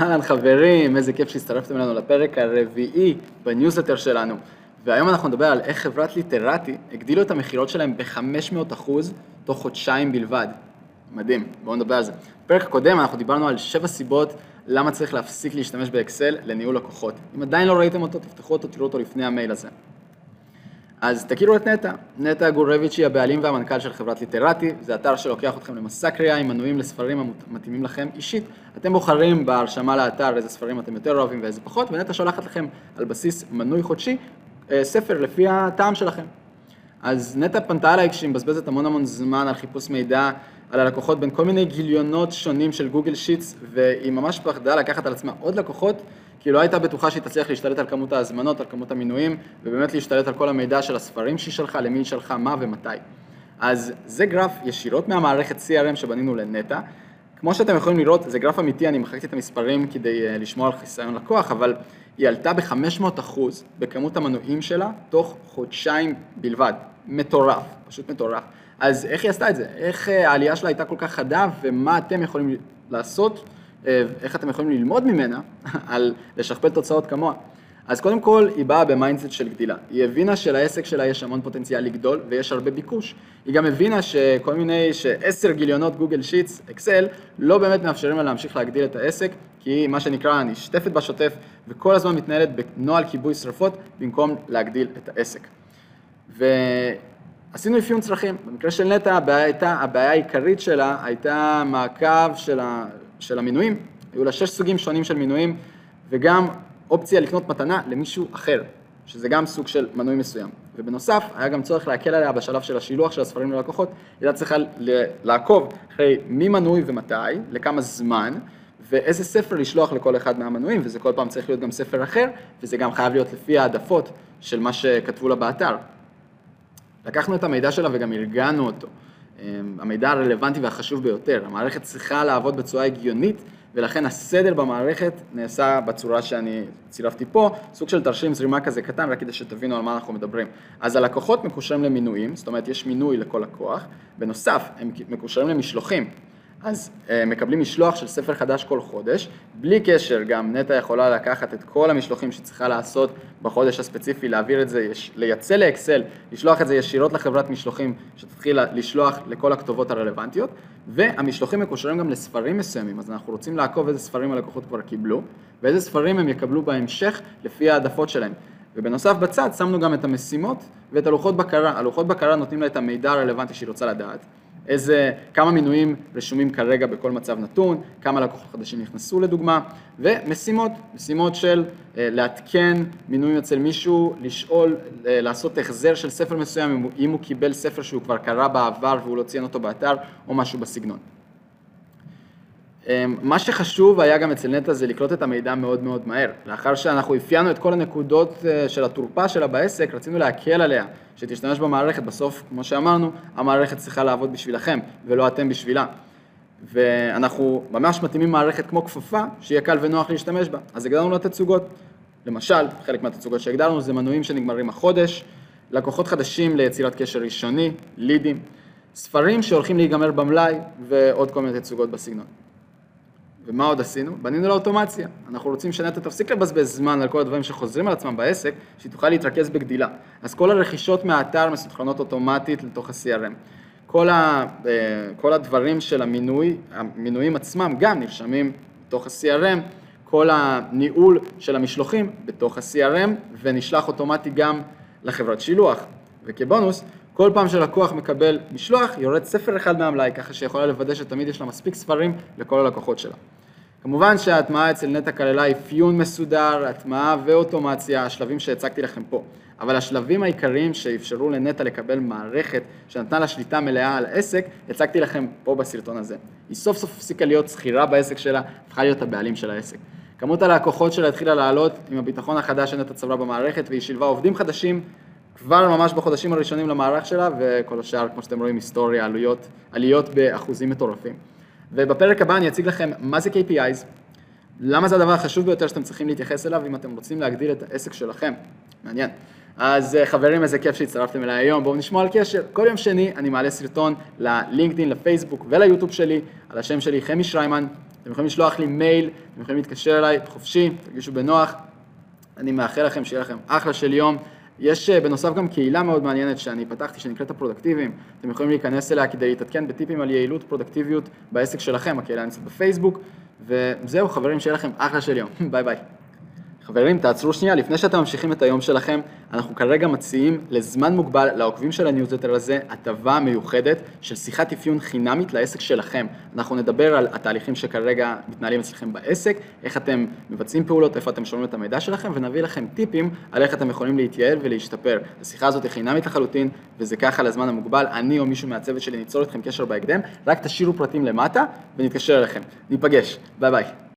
אהלן חברים, איזה כיף שהצטרפתם אלינו לפרק הרביעי בניוזלטר שלנו. והיום אנחנו נדבר על איך חברת ליטרטי הגדילו את המכירות שלהם ב-500% תוך חודשיים בלבד. מדהים, בואו נדבר על זה. בפרק הקודם אנחנו דיברנו על שבע סיבות למה צריך להפסיק להשתמש באקסל לניהול לקוחות. אם עדיין לא ראיתם אותו, תפתחו אותו, תראו אותו לפני המייל הזה. אז תכירו את נטע. נטע גורביץ' היא הבעלים והמנכ"ל של חברת ליטרטי, זה אתר שלוקח אתכם למסע קריאה עם מנויים לספרים המתאימים לכם אישית. אתם בוחרים בהרשמה לאתר איזה ספרים אתם יותר אוהבים ואיזה פחות, ונטע שולחת לכם על בסיס מנוי חודשי אה, ספר לפי הטעם שלכם. אז נטע פנתה אליי כשהיא מבזבזת המון המון זמן על חיפוש מידע על הלקוחות בין כל מיני גיליונות שונים של גוגל שיטס, והיא ממש פחדה לקחת על עצמה עוד לקוחות כי לא הייתה בטוחה שהיא תצליח להשתלט על כמות ההזמנות, על כמות המינויים, ובאמת להשתלט על כל המידע של הספרים שהיא שלחה, למי היא שלחה, מה ומתי. אז זה גרף ישירות מהמערכת CRM שבנינו לנטע. כמו שאתם יכולים לראות, זה גרף אמיתי, אני מחקתי את המספרים כדי אה, לשמור על חיסיון לקוח, אבל היא עלתה ב-500% בכמות המנויים שלה תוך חודשיים בלבד. מטורף, פשוט מטורף. אז איך היא עשתה את זה? איך אה, העלייה שלה הייתה כל כך חדה, ומה אתם יכולים לעשות איך אתם יכולים ללמוד ממנה על לשכפל תוצאות כמוה. אז קודם כל, היא באה ב mindset של גדילה. היא הבינה שלעסק שלה יש המון פוטנציאל לגדול ויש הרבה ביקוש. היא גם הבינה שכל מיני, שעשר גיליונות גוגל שיטס, אקסל, לא באמת מאפשרים לה להמשיך להגדיל את העסק, כי מה שנקרא נשטפת בשוטף וכל הזמן מתנהלת בנוהל כיבוי שרפות במקום להגדיל את העסק. ועשינו אפיון צרכים. במקרה של נטע, הבעיה, הבעיה העיקרית שלה הייתה מעקב של ה... של המינויים, היו לה שש סוגים שונים של מינויים, וגם אופציה לקנות מתנה למישהו אחר, שזה גם סוג של מנוי מסוים. ובנוסף, היה גם צורך להקל עליה בשלב של השילוח של הספרים ללקוחות, היא הייתה צריכה לעקוב אחרי מי מנוי ומתי, לכמה זמן, ואיזה ספר לשלוח לכל אחד מהמנויים, וזה כל פעם צריך להיות גם ספר אחר, וזה גם חייב להיות לפי העדפות של מה שכתבו לה באתר. לקחנו את המידע שלה וגם ארגנו אותו. אמ, המידע הרלוונטי והחשוב ביותר. המערכת צריכה לעבוד בצורה הגיונית, ולכן הסדר במערכת נעשה בצורה שאני צירפתי פה, סוג של תרשים זרימה כזה קטן, רק כדי שתבינו על מה אנחנו מדברים. אז הלקוחות מקושרים למינויים, זאת אומרת יש מינוי לכל לקוח, בנוסף הם מקושרים למשלוחים. אז אה, מקבלים משלוח של ספר חדש כל חודש, בלי קשר גם נטע יכולה לקחת את כל המשלוחים שהיא צריכה לעשות בחודש הספציפי, להעביר את זה, לייצא לאקסל, לשלוח את זה ישירות לחברת משלוחים שתתחיל לשלוח לכל הכתובות הרלוונטיות, והמשלוחים מקושרים גם לספרים מסוימים, אז אנחנו רוצים לעקוב איזה ספרים הלקוחות כבר קיבלו, ואיזה ספרים הם יקבלו בהמשך לפי העדפות שלהם. ובנוסף בצד שמנו גם את המשימות ואת הלוחות בקרה, הלוחות בקרה נותנים לה את המידע הרלוונטי שהיא רוצה לדעת. איזה, כמה מינויים רשומים כרגע בכל מצב נתון, כמה לקוחות חדשים נכנסו לדוגמה, ומשימות, משימות של אה, לעדכן מינויים אצל מישהו, לשאול, אה, לעשות החזר של ספר מסוים, אם הוא קיבל ספר שהוא כבר קרא בעבר והוא לא ציין אותו באתר, או משהו בסגנון. אמ, מה שחשוב היה גם אצל נטע זה לקלוט את המידע מאוד מאוד מהר. לאחר שאנחנו אפיינו את כל הנקודות אה, של התורפה שלה בעסק, רצינו להקל עליה, שתשתמש במערכת. בסוף, כמו שאמרנו, המערכת צריכה לעבוד בשבילכם, ולא אתם בשבילה. ואנחנו ממש מתאימים מערכת כמו כפפה, שיהיה קל ונוח להשתמש בה. אז הגדרנו לה תצוגות. למשל, חלק מהתצוגות שהגדרנו זה מנויים שנגמרים החודש, לקוחות חדשים ליצירת קשר ראשוני, לידים, ספרים שהולכים להיגמר במלאי, ועוד כל מיני תצוגות בסגנון. ומה עוד עשינו? בנינו לאוטומציה. אנחנו רוצים שנטע תפסיק לבזבז זמן על כל הדברים שחוזרים על עצמם בעסק, שהיא תוכל להתרכז בגדילה. אז כל הרכישות מהאתר מסוכנות אוטומטית לתוך ה-CRM. כל, ה, אה, כל הדברים של המינוי, המינויים עצמם גם נרשמים בתוך ה-CRM, כל הניהול של המשלוחים בתוך ה-CRM, ונשלח אוטומטי גם לחברת שילוח. וכבונוס, כל פעם שלקוח מקבל משלוח, יורד ספר אחד מהמלאי, ככה שיכולה לוודא שתמיד יש לה מספיק ספרים לכל הלקוחות שלה. כמובן שההטמעה אצל נטע כללה אפיון מסודר, הטמעה ואוטומציה, השלבים שהצגתי לכם פה. אבל השלבים העיקריים שאפשרו לנטע לקבל מערכת שנתנה לה שליטה מלאה על העסק, הצגתי לכם פה בסרטון הזה. היא סוף סוף הפסיקה להיות שכירה בעסק שלה, הפכה להיות הבעלים של העסק. כמות הלקוחות שלה התחילה לעלות עם הביטחון החדש שנטע צברה במערכת, והיא שילבה עובדים חדשים כבר ממש בחודשים הראשונים למערך שלה, וכל השאר, כמו שאתם רואים, היסטוריה, עלויות, עליות באחוזים מטורפים. ובפרק הבא אני אציג לכם מה זה KPIs, למה זה הדבר החשוב ביותר שאתם צריכים להתייחס אליו אם אתם רוצים להגדיל את העסק שלכם. מעניין. אז אה, חברים, איזה כיף שהצטרפתם אליי היום, בואו נשמוע על קשר. כל יום שני אני מעלה סרטון ללינקדאין, לפייסבוק וליוטיוב שלי, על השם שלי חמי שריימן, אתם יכולים לשלוח לי מייל, אתם יכולים להתקשר אליי, חופשי, תרגישו בנוח. אני מאחל לכם שיהיה לכם אחלה של יום. יש אה, בנוסף גם קהילה מאוד מעניינת שאני פתחתי, שנקראת הפרודקטיביים. אתם יכולים להיכנס אליה כדי להתעדכן בטיפים על יעילות, פרודקטיביות בעסק שלכם, הקהילה נמצאת בפייסבוק. וזהו, חברים, שיהיה לכם אחלה של יום. ביי ביי. חברים, תעצרו שנייה, לפני שאתם ממשיכים את היום שלכם, אנחנו כרגע מציעים לזמן מוגבל לעוקבים של הניוזלטר הזה הטבה מיוחדת של שיחת אפיון חינמית לעסק שלכם. אנחנו נדבר על התהליכים שכרגע מתנהלים אצלכם בעסק, איך אתם מבצעים פעולות, איפה אתם שומעים את המידע שלכם, ונביא לכם טיפים על איך אתם יכולים להתייעל ולהשתפר. השיחה הזאת היא חינמית לחלוטין, וזה ככה לזמן המוגבל. אני או מישהו מהצוות שלי ניצור אתכם קשר בהקדם, רק תשאירו פרטים למטה ונתקשר אליכם. ניפגש, ביי ביי.